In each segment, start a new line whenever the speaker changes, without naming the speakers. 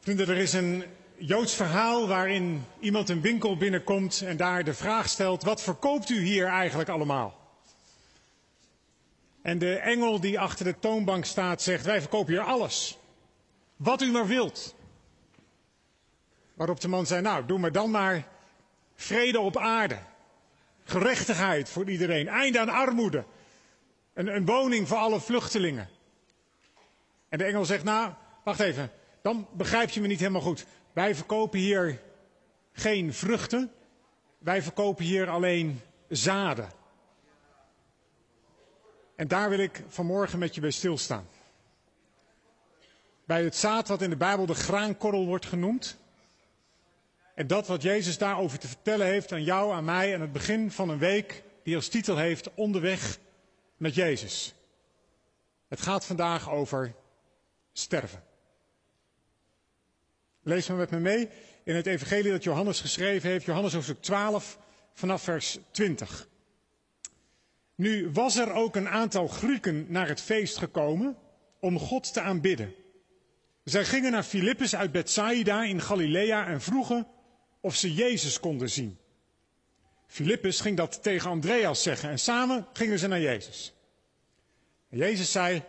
Vrienden, er is een Joods verhaal waarin iemand een winkel binnenkomt en daar de vraag stelt: wat verkoopt u hier eigenlijk allemaal? En de engel die achter de toonbank staat zegt: wij verkopen hier alles. Wat u maar wilt. Waarop de man zei: nou, doe maar dan maar vrede op aarde. Gerechtigheid voor iedereen. Einde aan armoede. Een, een woning voor alle vluchtelingen. En de engel zegt: nou, wacht even. Dan begrijp je me niet helemaal goed. Wij verkopen hier geen vruchten. Wij verkopen hier alleen zaden. En daar wil ik vanmorgen met je bij stilstaan. Bij het zaad wat in de Bijbel de graankorrel wordt genoemd. En dat wat Jezus daarover te vertellen heeft aan jou, aan mij, aan het begin van een week die als titel heeft Onderweg met Jezus. Het gaat vandaag over sterven. Lees maar met me mee in het evangelie dat Johannes geschreven heeft, Johannes hoofdstuk 12, vanaf vers 20. Nu was er ook een aantal Grieken naar het feest gekomen om God te aanbidden. Zij gingen naar Filippus uit Bethsaida in Galilea en vroegen of ze Jezus konden zien. Filippus ging dat tegen Andreas zeggen en samen gingen ze naar Jezus. Jezus zei,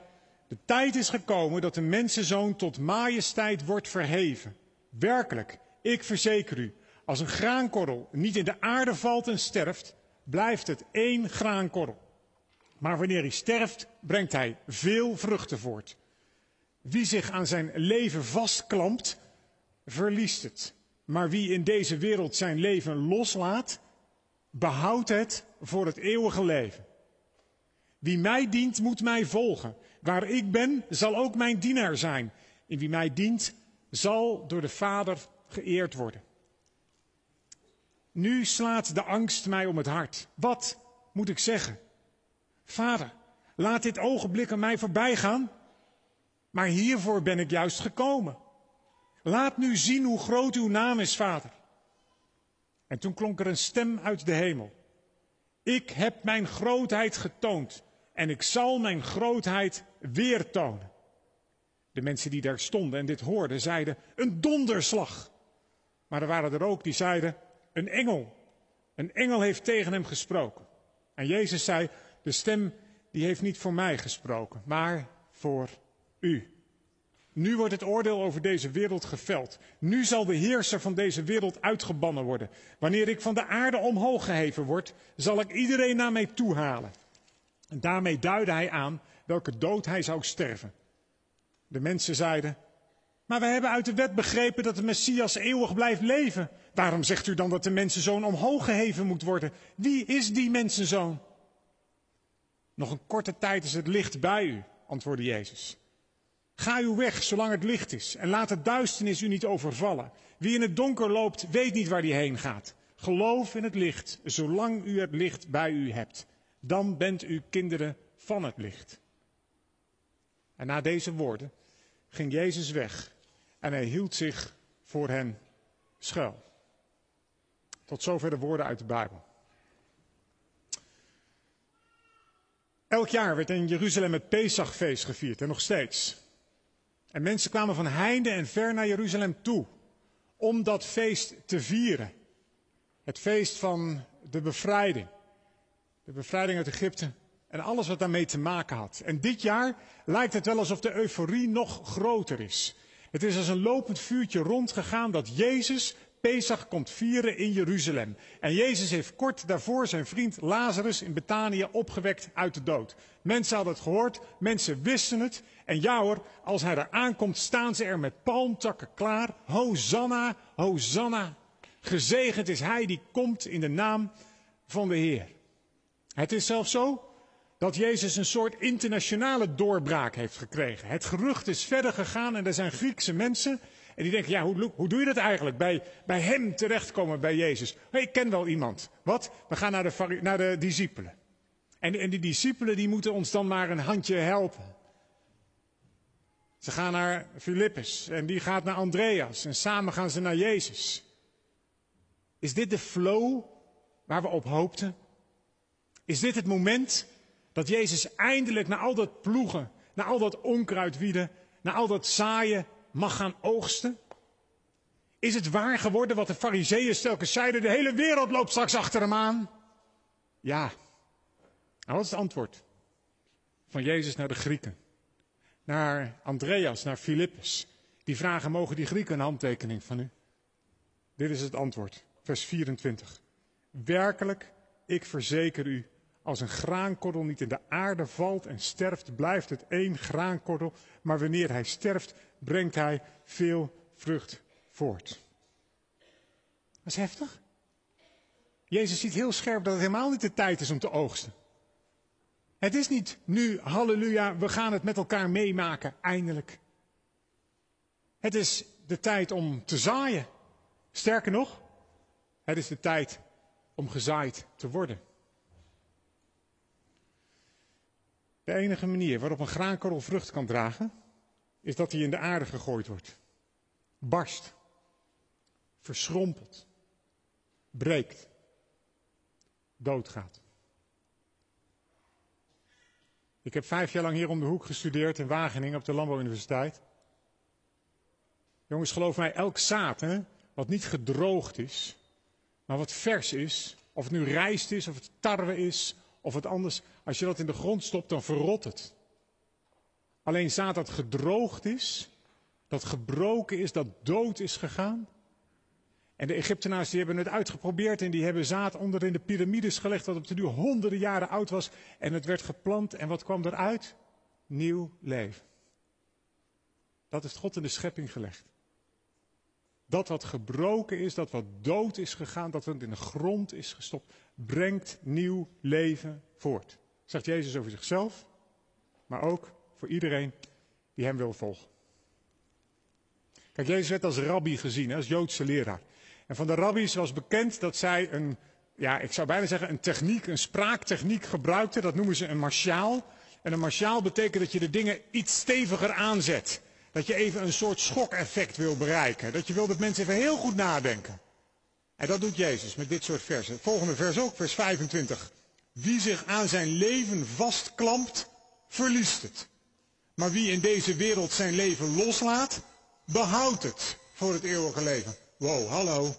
de tijd is gekomen dat de mensenzoon tot majesteit wordt verheven. Werkelijk, ik verzeker u, als een graankorrel niet in de aarde valt en sterft, blijft het één graankorrel. Maar wanneer hij sterft, brengt hij veel vruchten voort. Wie zich aan zijn leven vastklampt, verliest het. Maar wie in deze wereld zijn leven loslaat, behoudt het voor het eeuwige leven. Wie mij dient, moet mij volgen. Waar ik ben, zal ook mijn dienaar zijn. En wie mij dient, zal door de Vader geëerd worden. Nu slaat de angst mij om het hart. Wat moet ik zeggen? Vader, laat dit ogenblik aan mij voorbij gaan. Maar hiervoor ben ik juist gekomen. Laat nu zien hoe groot uw naam is, Vader. En toen klonk er een stem uit de hemel. Ik heb mijn grootheid getoond en ik zal mijn grootheid weer tonen. De mensen die daar stonden en dit hoorden, zeiden: Een donderslag. Maar er waren er ook die zeiden: Een engel. Een engel heeft tegen hem gesproken. En Jezus zei: De stem die heeft niet voor mij gesproken, maar voor u. Nu wordt het oordeel over deze wereld geveld. Nu zal de heerser van deze wereld uitgebannen worden. Wanneer ik van de aarde omhoog geheven word, zal ik iedereen naar mij toe halen. En daarmee duidde hij aan welke dood hij zou sterven. De mensen zeiden, maar wij hebben uit de wet begrepen dat de Messias eeuwig blijft leven. Waarom zegt u dan dat de mensenzoon omhoog geheven moet worden? Wie is die mensenzoon? Nog een korte tijd is het licht bij u, antwoordde Jezus. Ga uw weg zolang het licht is en laat de duisternis u niet overvallen. Wie in het donker loopt, weet niet waar hij heen gaat. Geloof in het licht, zolang u het licht bij u hebt. Dan bent u kinderen van het licht. En na deze woorden ging Jezus weg en hij hield zich voor hen schuil. Tot zover de woorden uit de Bijbel. Elk jaar werd in Jeruzalem het Pesachfeest gevierd en nog steeds. En mensen kwamen van heinde en ver naar Jeruzalem toe om dat feest te vieren. Het feest van de bevrijding. De bevrijding uit Egypte en alles wat daarmee te maken had. En dit jaar lijkt het wel alsof de euforie nog groter is. Het is als een lopend vuurtje rondgegaan dat Jezus Pesach komt vieren in Jeruzalem. En Jezus heeft kort daarvoor zijn vriend Lazarus in Betanië opgewekt uit de dood. Mensen hadden het gehoord, mensen wisten het. En ja hoor, als hij daar aankomt, staan ze er met palmtakken klaar. Hosanna, Hosanna. Gezegend is hij die komt in de naam van de Heer. Het is zelfs zo dat Jezus een soort internationale doorbraak heeft gekregen. Het gerucht is verder gegaan en er zijn Griekse mensen en die denken, ja, hoe, hoe doe je dat eigenlijk? Bij, bij hem terechtkomen, bij Jezus. Hey, ik ken wel iemand. Wat? We gaan naar de, naar de discipelen. En, en die discipelen die moeten ons dan maar een handje helpen. Ze gaan naar Filippus en die gaat naar Andreas en samen gaan ze naar Jezus. Is dit de flow waar we op hoopten? Is dit het moment dat Jezus eindelijk na al dat ploegen, na al dat onkruid wieden, na al dat zaaien mag gaan oogsten? Is het waar geworden wat de fariseeën telkens zeiden? De hele wereld loopt straks achter hem aan. Ja. Nou, wat is het antwoord? Van Jezus naar de Grieken. Naar Andreas, naar Filippus. Die vragen, mogen die Grieken een handtekening van u? Dit is het antwoord. Vers 24. Werkelijk, ik verzeker u, als een graankorrel niet in de aarde valt en sterft, blijft het één graankorrel. Maar wanneer hij sterft, brengt hij veel vrucht voort. Dat is heftig. Jezus ziet heel scherp dat het helemaal niet de tijd is om te oogsten. Het is niet nu, halleluja, we gaan het met elkaar meemaken, eindelijk. Het is de tijd om te zaaien. Sterker nog, het is de tijd om gezaaid te worden. De enige manier waarop een graankorrel vrucht kan dragen, is dat hij in de aarde gegooid wordt. Barst. Verschrompelt. Breekt. Doodgaat. Ik heb vijf jaar lang hier om de hoek gestudeerd in Wageningen op de Landbouwuniversiteit. Jongens, geloof mij, elk zaad hè, wat niet gedroogd is, maar wat vers is, of het nu rijst is, of het tarwe is, of het anders, als je dat in de grond stopt, dan verrot het. Alleen zaad dat gedroogd is, dat gebroken is, dat dood is gegaan. En de Egyptenaars die hebben het uitgeprobeerd en die hebben zaad onder in de piramides gelegd, dat op de duur honderden jaren oud was. En het werd geplant en wat kwam eruit? Nieuw leven. Dat is God in de schepping gelegd. Dat wat gebroken is, dat wat dood is gegaan, dat wat in de grond is gestopt, brengt nieuw leven voort. Zegt Jezus over zichzelf, maar ook voor iedereen die hem wil volgen. Kijk, Jezus werd als rabbi gezien, als Joodse leraar. En van de rabbies was bekend dat zij een, ja, ik zou bijna zeggen, een techniek, een spraaktechniek gebruikten. Dat noemen ze een marsjaal. En een marsjaal betekent dat je de dingen iets steviger aanzet. Dat je even een soort schokeffect wil bereiken. Dat je wil dat mensen even heel goed nadenken. En dat doet Jezus met dit soort versen. Volgende vers ook, vers 25. Wie zich aan zijn leven vastklampt, verliest het. Maar wie in deze wereld zijn leven loslaat, behoudt het voor het eeuwige leven. Wow, hallo.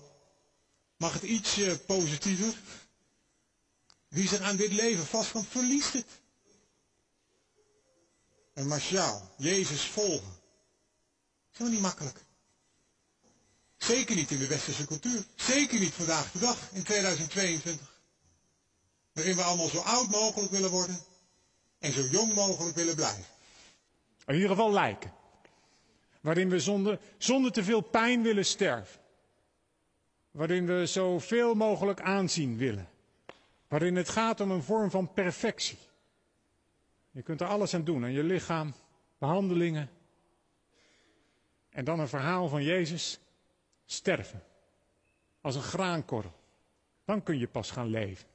Mag het iets positiever? Wie zich aan dit leven vastklampt, verliest het. Een Martiaal, Jezus volgen. Is helemaal niet makkelijk. Zeker niet in de westerse cultuur. Zeker niet vandaag de dag, in 2022. Waarin we allemaal zo oud mogelijk willen worden en zo jong mogelijk willen blijven. In ieder geval lijken. Waarin we zonder, zonder te veel pijn willen sterven. Waarin we zoveel mogelijk aanzien willen. Waarin het gaat om een vorm van perfectie. Je kunt er alles aan doen, aan je lichaam, behandelingen. En dan een verhaal van Jezus sterven. Als een graankorrel. Dan kun je pas gaan leven.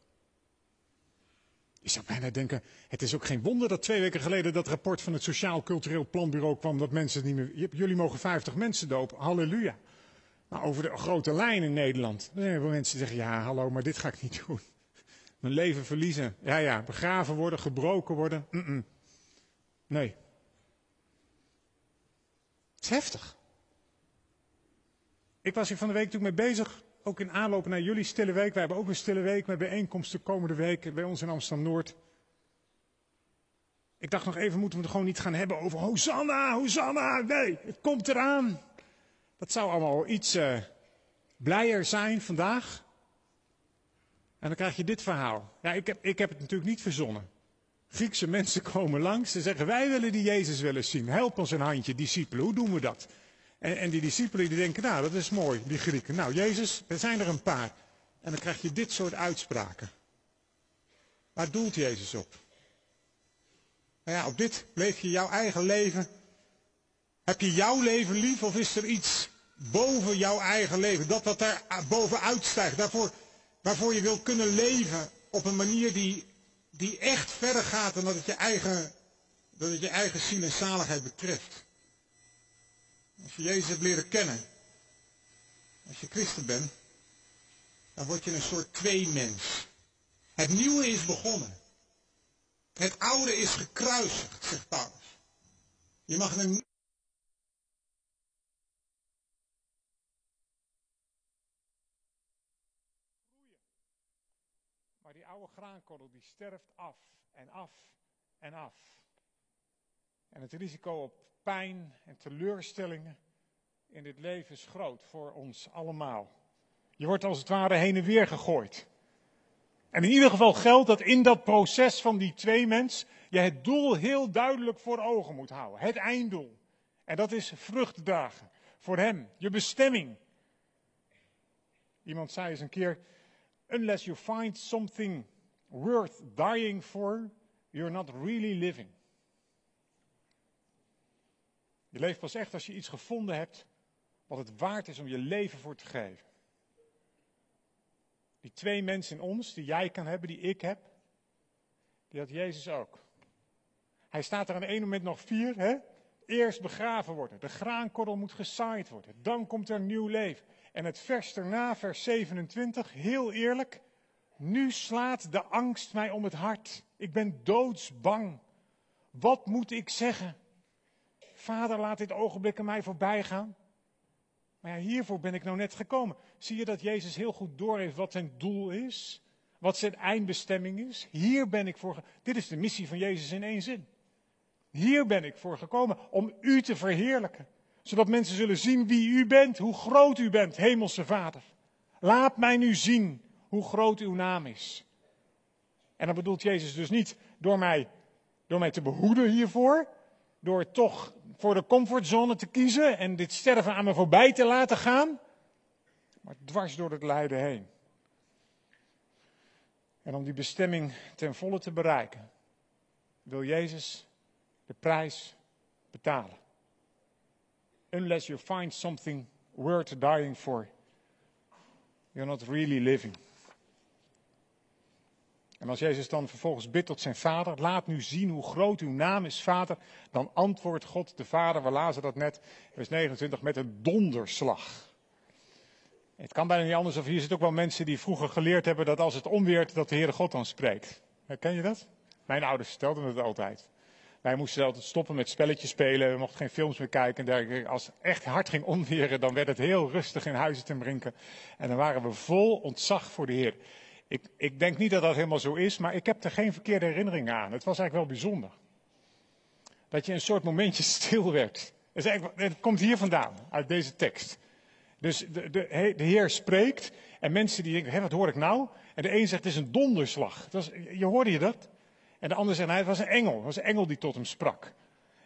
Je zou bijna denken, het is ook geen wonder dat twee weken geleden dat rapport van het Sociaal Cultureel Planbureau kwam dat mensen niet meer, jullie mogen 50 mensen dopen, halleluja. Maar over de grote lijn in Nederland, dan hebben mensen die zeggen, ja hallo, maar dit ga ik niet doen. Mijn leven verliezen, ja ja, begraven worden, gebroken worden, nee. Het is heftig. Ik was hier van de week natuurlijk mee bezig, ook in aanloop naar jullie stille week. We hebben ook een stille week met bijeenkomsten komende week bij ons in Amsterdam-Noord. Ik dacht nog even, moeten we het gewoon niet gaan hebben over Hosanna, Hosanna. Nee, het komt eraan. Dat zou allemaal iets uh, blijer zijn vandaag. En dan krijg je dit verhaal. Ja, ik heb, ik heb het natuurlijk niet verzonnen. Griekse mensen komen langs. Ze zeggen, wij willen die Jezus willen zien. Help ons een handje, discipelen. Hoe doen we dat? En, en die discipelen die denken, nou dat is mooi, die Grieken. Nou Jezus, er zijn er een paar. En dan krijg je dit soort uitspraken. Waar doelt Jezus op? Nou ja, op dit leef je jouw eigen leven. Heb je jouw leven lief of is er iets boven jouw eigen leven? Dat wat daar bovenuit stijgt. Daarvoor, waarvoor je wil kunnen leven op een manier die, die echt verder gaat dan dat het je eigen, dat het je eigen ziel en zaligheid betreft. Als je Jezus hebt leren kennen, als je christen bent, dan word je een soort tweemens. Het nieuwe is begonnen. Het oude is gekruisigd, zegt Paulus. Je mag een Maar die oude graankorrel die sterft af en af en af. En het risico op pijn en teleurstellingen in dit leven is groot voor ons allemaal. Je wordt als het ware heen en weer gegooid. En in ieder geval geldt dat in dat proces van die twee mens je het doel heel duidelijk voor ogen moet houden. Het einddoel. En dat is vrucht dragen. Voor hem. Je bestemming. Iemand zei eens een keer, unless you find something worth dying for, you're not really living. Je leeft pas echt als je iets gevonden hebt wat het waard is om je leven voor te geven. Die twee mensen in ons, die jij kan hebben, die ik heb, die had Jezus ook. Hij staat er aan één moment nog vier, hè? Eerst begraven worden, de graankorrel moet gezaaid worden, dan komt er nieuw leven. En het vers daarna, vers 27, heel eerlijk, nu slaat de angst mij om het hart. Ik ben doodsbang. Wat moet ik zeggen? Vader, laat dit ogenblik aan mij voorbij gaan. Maar ja, hiervoor ben ik nou net gekomen. Zie je dat Jezus heel goed doorheeft wat zijn doel is? Wat zijn eindbestemming is? Hier ben ik voor. Dit is de missie van Jezus in één zin. Hier ben ik voor gekomen om u te verheerlijken. Zodat mensen zullen zien wie u bent, hoe groot u bent, Hemelse Vader. Laat mij nu zien hoe groot uw naam is. En dan bedoelt Jezus dus niet door mij, door mij te behoeden hiervoor, door toch voor de comfortzone te kiezen en dit sterven aan me voorbij te laten gaan, maar dwars door het lijden heen. En om die bestemming ten volle te bereiken, wil Jezus de prijs betalen. Unless you find something worth dying for, you're not really living. En als Jezus dan vervolgens bidt tot zijn vader, laat nu zien hoe groot uw naam is, vader, dan antwoordt God de vader, we lazen dat net, vers 29, met een donderslag. Het kan bijna niet anders, of hier zitten ook wel mensen die vroeger geleerd hebben dat als het onweert, dat de Heere God dan spreekt. Ken je dat? Mijn ouders vertelden het altijd. Wij moesten altijd stoppen met spelletjes spelen, we mochten geen films meer kijken. En als het echt hard ging onweren, dan werd het heel rustig in huizen te brinken. En dan waren we vol ontzag voor de Heer. Ik, ik denk niet dat dat helemaal zo is, maar ik heb er geen verkeerde herinneringen aan. Het was eigenlijk wel bijzonder. Dat je een soort momentje stil werd. Het komt hier vandaan, uit deze tekst. Dus de, de, de Heer spreekt en mensen die denken, hé, wat hoor ik nou? En de een zegt, het is een donderslag. Je hoorde je dat? En de ander zegt, nee, het was een engel. Het was een engel die tot hem sprak.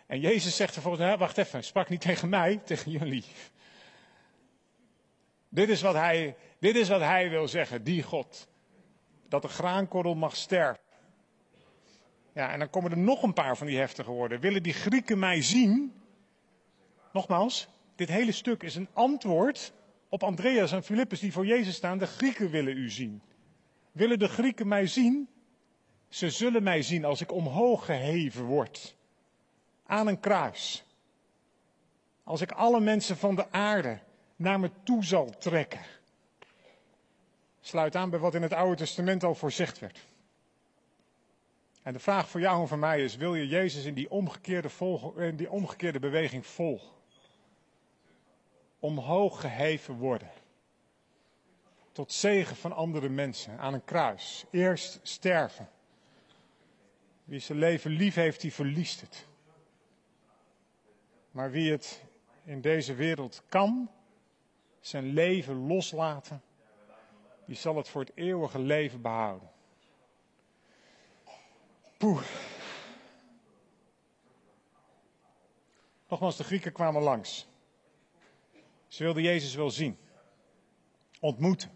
En Jezus zegt vervolgens, nou, wacht even, sprak niet tegen mij, tegen jullie. Dit is wat hij, dit is wat hij wil zeggen, die God dat de graankorrel mag sterven. Ja, en dan komen er nog een paar van die heftige woorden. Willen die Grieken mij zien? Nogmaals, dit hele stuk is een antwoord op Andreas en Filippus die voor Jezus staan. De Grieken willen u zien. Willen de Grieken mij zien? Ze zullen mij zien als ik omhoog geheven word. Aan een kruis. Als ik alle mensen van de aarde naar me toe zal trekken sluit aan bij wat in het Oude Testament al voorzegd werd. En de vraag voor jou en voor mij is: wil je Jezus in die omgekeerde, in die omgekeerde beweging volgen? Omhoog geheven worden. Tot zegen van andere mensen aan een kruis. Eerst sterven. Wie zijn leven lief heeft, die verliest het. Maar wie het in deze wereld kan, zijn leven loslaten die zal het voor het eeuwige leven behouden. Poeh. Nogmaals, de Grieken kwamen langs. Ze wilden Jezus wel zien, ontmoeten.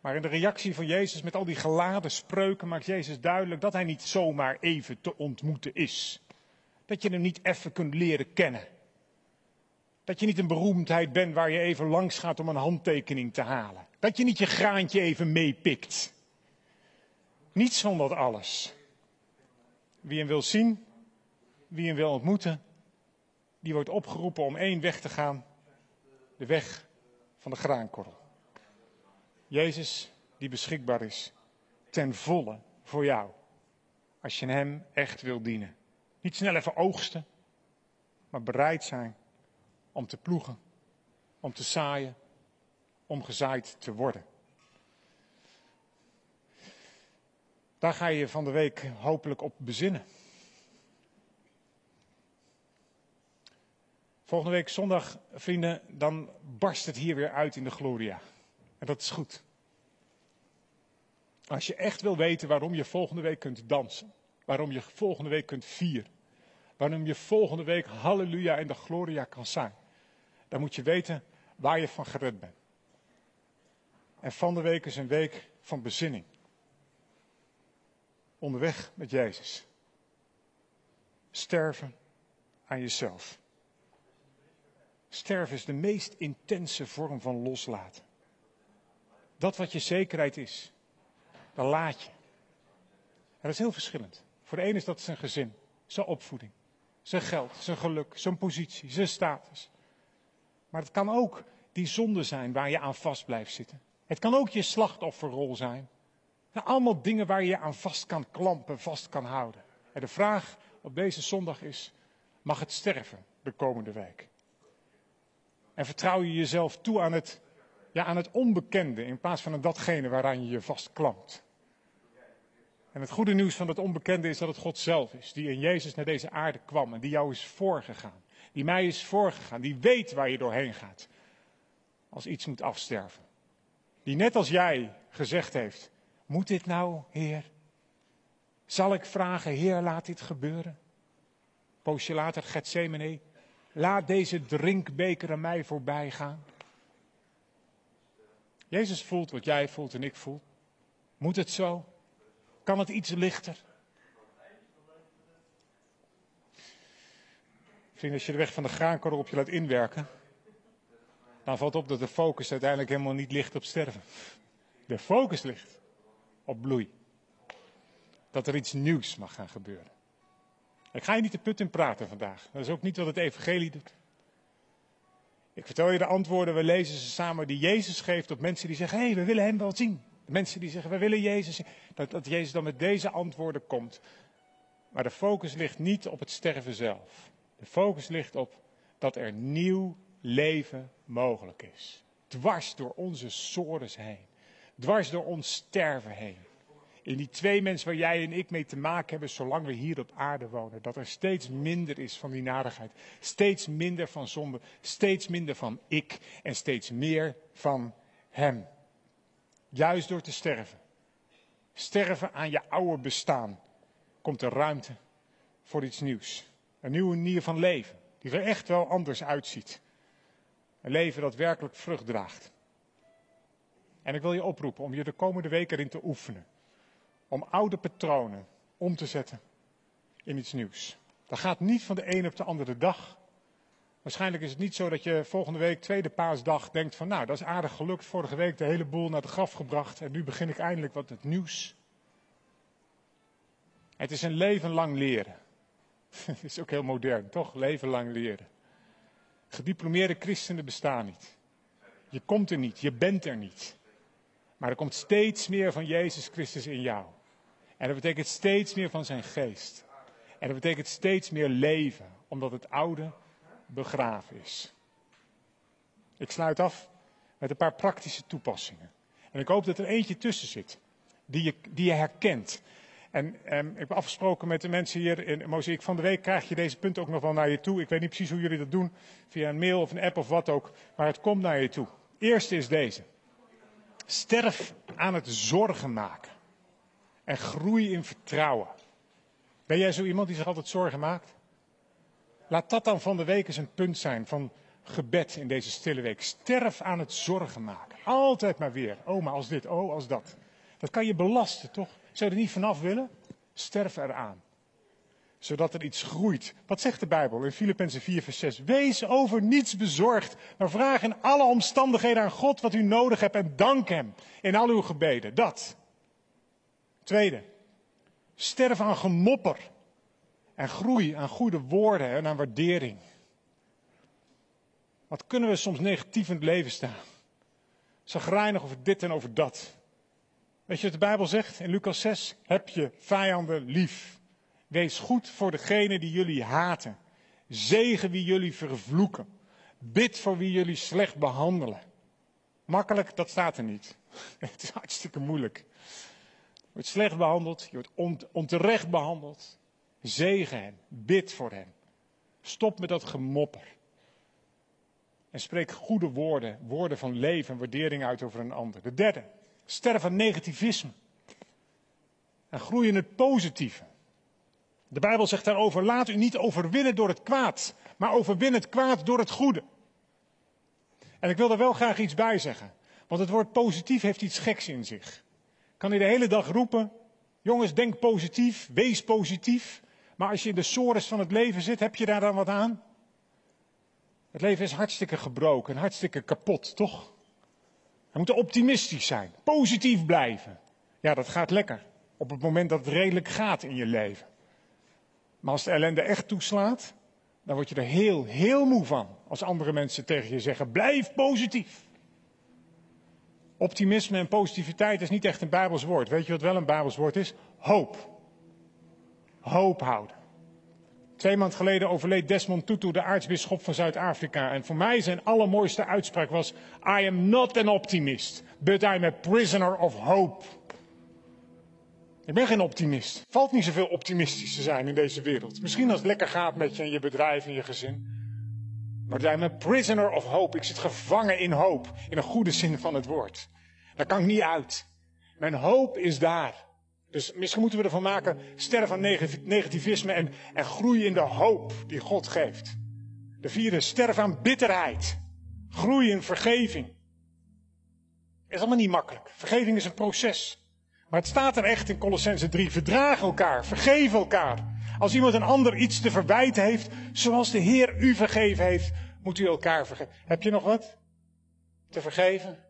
Maar in de reactie van Jezus met al die geladen spreuken maakt Jezus duidelijk dat hij niet zomaar even te ontmoeten is. Dat je hem niet even kunt leren kennen. Dat je niet een beroemdheid bent waar je even langs gaat om een handtekening te halen. Dat je niet je graantje even meepikt. Niets van dat alles. Wie hem wil zien, wie hem wil ontmoeten, die wordt opgeroepen om één weg te gaan. De weg van de graankorrel. Jezus die beschikbaar is ten volle voor jou. Als je hem echt wil dienen. Niet snel even oogsten, maar bereid zijn om te ploegen, om te zaaien, om gezaaid te worden. Daar ga je van de week hopelijk op bezinnen. Volgende week zondag, vrienden, dan barst het hier weer uit in de Gloria. En dat is goed. Als je echt wil weten waarom je volgende week kunt dansen, waarom je volgende week kunt vieren, waarom je volgende week halleluja in de Gloria kan zijn, dan moet je weten waar je van gered bent. En van de week is een week van bezinning. Onderweg met Jezus. Sterven aan jezelf. Sterven is de meest intense vorm van loslaten. Dat wat je zekerheid is, dan laat je. En dat is heel verschillend. Voor de een is dat zijn gezin, zijn opvoeding, zijn geld, zijn geluk, zijn positie, zijn status. Maar het kan ook die zonde zijn waar je aan vast blijft zitten. Het kan ook je slachtofferrol zijn. Allemaal dingen waar je je aan vast kan klampen, vast kan houden. En de vraag op deze zondag is, mag het sterven de komende week? En vertrouw je jezelf toe aan het, ja, aan het onbekende in plaats van aan datgene waaraan je je vastklampt? En het goede nieuws van het onbekende is dat het God zelf is, die in Jezus naar deze aarde kwam en die jou is voorgegaan. Die mij is voorgegaan, die weet waar je doorheen gaat als iets moet afsterven. Die net als jij gezegd heeft, moet dit nou, Heer? Zal ik vragen, Heer, laat dit gebeuren? Poosje later, Gethsemane, laat deze drinkbeker aan mij voorbij gaan. Jezus voelt wat jij voelt en ik voel. Moet het zo? Kan het iets lichter? Vrienden, als je de weg van de graankorrel op je laat inwerken, dan valt op dat de focus uiteindelijk helemaal niet ligt op sterven. De focus ligt op bloei. Dat er iets nieuws mag gaan gebeuren. Ik ga je niet de put in praten vandaag. Dat is ook niet wat het evangelie doet. Ik vertel je de antwoorden, we lezen ze samen, die Jezus geeft op mensen die zeggen, hé, hey, we willen hem wel zien. Mensen die zeggen, we willen Jezus zien. Dat, dat Jezus dan met deze antwoorden komt. Maar de focus ligt niet op het sterven zelf. De focus ligt op dat er nieuw leven mogelijk is. Dwars door onze sores heen. Dwars door ons sterven heen. In die twee mensen waar jij en ik mee te maken hebben zolang we hier op aarde wonen. Dat er steeds minder is van die nadigheid. Steeds minder van zonde. Steeds minder van ik. En steeds meer van hem. Juist door te sterven. Sterven aan je oude bestaan. Komt er ruimte voor iets nieuws. Een nieuwe manier van leven. Die er echt wel anders uitziet. Een leven dat werkelijk vrucht draagt. En ik wil je oproepen om je de komende weken erin te oefenen. Om oude patronen om te zetten in iets nieuws. Dat gaat niet van de een op de andere dag. Waarschijnlijk is het niet zo dat je volgende week, tweede paasdag, denkt van nou, dat is aardig gelukt. Vorige week de hele boel naar de graf gebracht en nu begin ik eindelijk wat het nieuws. Het is een leven lang leren. Het is ook heel modern, toch? Leven lang leren. Gediplomeerde christenen bestaan niet. Je komt er niet, je bent er niet. Maar er komt steeds meer van Jezus Christus in jou. En dat betekent steeds meer van zijn geest. En dat betekent steeds meer leven, omdat het oude begraven is. Ik sluit af met een paar praktische toepassingen. En ik hoop dat er eentje tussen zit, die je, die je herkent. En ehm, ik heb afgesproken met de mensen hier in Mozaïek. Van de week krijg je deze punten ook nog wel naar je toe. Ik weet niet precies hoe jullie dat doen, via een mail of een app of wat ook. Maar het komt naar je toe. Eerste is deze. Sterf aan het zorgen maken. En groei in vertrouwen. Ben jij zo iemand die zich altijd zorgen maakt? Laat dat dan van de week eens een punt zijn van gebed in deze stille week. Sterf aan het zorgen maken. Altijd maar weer. Oh, maar als dit, oh, als dat. Dat kan je belasten, toch? Zou je er niet vanaf willen? Sterf eraan. Zodat er iets groeit. Wat zegt de Bijbel in Filippenzen 4, vers 6? Wees over niets bezorgd, maar vraag in alle omstandigheden aan God wat u nodig hebt en dank Hem in al uw gebeden. Dat. Tweede. Sterf aan gemopper. En groei aan goede woorden en aan waardering. Wat kunnen we soms negatief in het leven staan? Zagrijnig over dit en over dat. Weet je wat de Bijbel zegt in Lucas 6? Heb je vijanden lief. Wees goed voor degene die jullie haten. Zegen wie jullie vervloeken. Bid voor wie jullie slecht behandelen. Makkelijk, dat staat er niet. Het is hartstikke moeilijk. wordt slecht behandeld, je wordt onterecht behandeld. Zegen hen, bid voor hen. Stop met dat gemopper. En spreek goede woorden, woorden van leven en waardering uit over een ander. De derde, sterf van negativisme. En groei in het positieve. De Bijbel zegt daarover, laat u niet overwinnen door het kwaad, maar overwin het kwaad door het goede. En ik wil er wel graag iets bij zeggen. Want het woord positief heeft iets geks in zich. Kan je de hele dag roepen, jongens, denk positief, wees positief. Maar als je in de sores van het leven zit, heb je daar dan wat aan? Het leven is hartstikke gebroken, hartstikke kapot, toch? We moeten optimistisch zijn, positief blijven. Ja, dat gaat lekker. Op het moment dat het redelijk gaat in je leven. Maar als de ellende echt toeslaat, dan word je er heel, heel moe van. Als andere mensen tegen je zeggen, blijf positief. Optimisme en positiviteit is niet echt een Bijbels woord. Weet je wat wel een Bijbels woord is? Hoop. Hoop houden. Twee maanden geleden overleed Desmond Tutu, de aartsbisschop van Zuid-Afrika. En voor mij zijn allermooiste uitspraak was: I am not an optimist, but I'm a prisoner of hope. Ik ben geen optimist. Valt niet zoveel optimistisch te zijn in deze wereld. Misschien als het lekker gaat met je en je bedrijf en je gezin. Maar I'm a prisoner of hope. Ik zit gevangen in hoop. In een goede zin van het woord. Daar kan ik niet uit. Mijn hoop is daar. Dus misschien moeten we ervan maken, sterven van negativisme en, en groeien in de hoop die God geeft. De vierde, sterven aan bitterheid. Groei in vergeving. Is allemaal niet makkelijk. Vergeving is een proces. Maar het staat er echt in Colossense 3. Verdraag elkaar, vergeef elkaar. Als iemand een ander iets te verwijten heeft, zoals de Heer u vergeven heeft, moet u elkaar vergeven. Heb je nog wat te vergeven?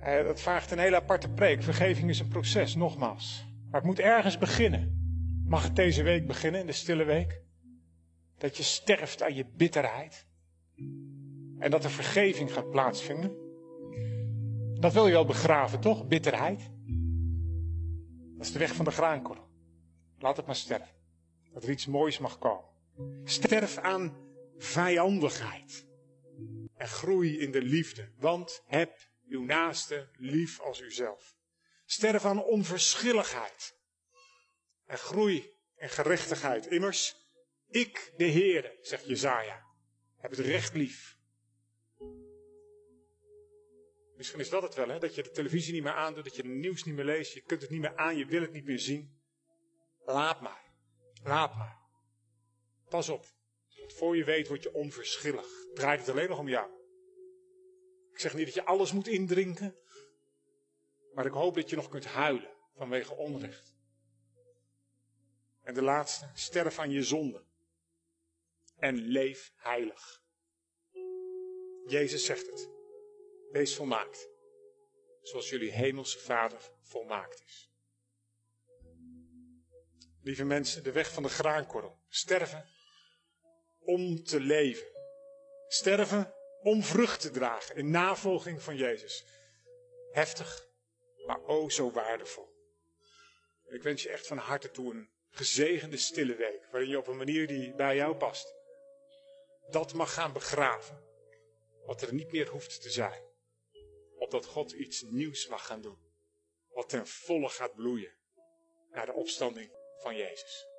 Eh, dat vraagt een hele aparte preek. Vergeving is een proces, nogmaals. Maar het moet ergens beginnen. Mag het deze week beginnen, in de stille week? Dat je sterft aan je bitterheid. En dat er vergeving gaat plaatsvinden. Dat wil je wel begraven, toch? Bitterheid. Dat is de weg van de graankorrel. Laat het maar sterven. Dat er iets moois mag komen. Sterf aan vijandigheid. En groei in de liefde. Want heb uw naaste lief als uzelf. Sterf aan onverschilligheid. En groei in gerechtigheid. Immers, ik, de Heere, zegt Jezaja, heb het recht lief. Misschien is dat het wel, hè? dat je de televisie niet meer aandoet, dat je het nieuws niet meer leest, je kunt het niet meer aan, je wil het niet meer zien. Laat maar. Laat maar. Pas op. Want voor je weet word je onverschillig. Draait het alleen nog om jou. Ik zeg niet dat je alles moet indrinken. Maar ik hoop dat je nog kunt huilen vanwege onrecht. En de laatste, sterf aan je zonde. En leef heilig. Jezus zegt het. Wees volmaakt. Zoals jullie hemelse Vader volmaakt is. Lieve mensen, de weg van de graankorrel. Sterven om te leven. Sterven om vrucht te dragen in navolging van Jezus. Heftig, maar oh zo waardevol. Ik wens je echt van harte toe een gezegende stille week, waarin je op een manier die bij jou past, dat mag gaan begraven, wat er niet meer hoeft te zijn. Opdat God iets nieuws mag gaan doen, wat ten volle gaat bloeien naar de opstanding van Jezus.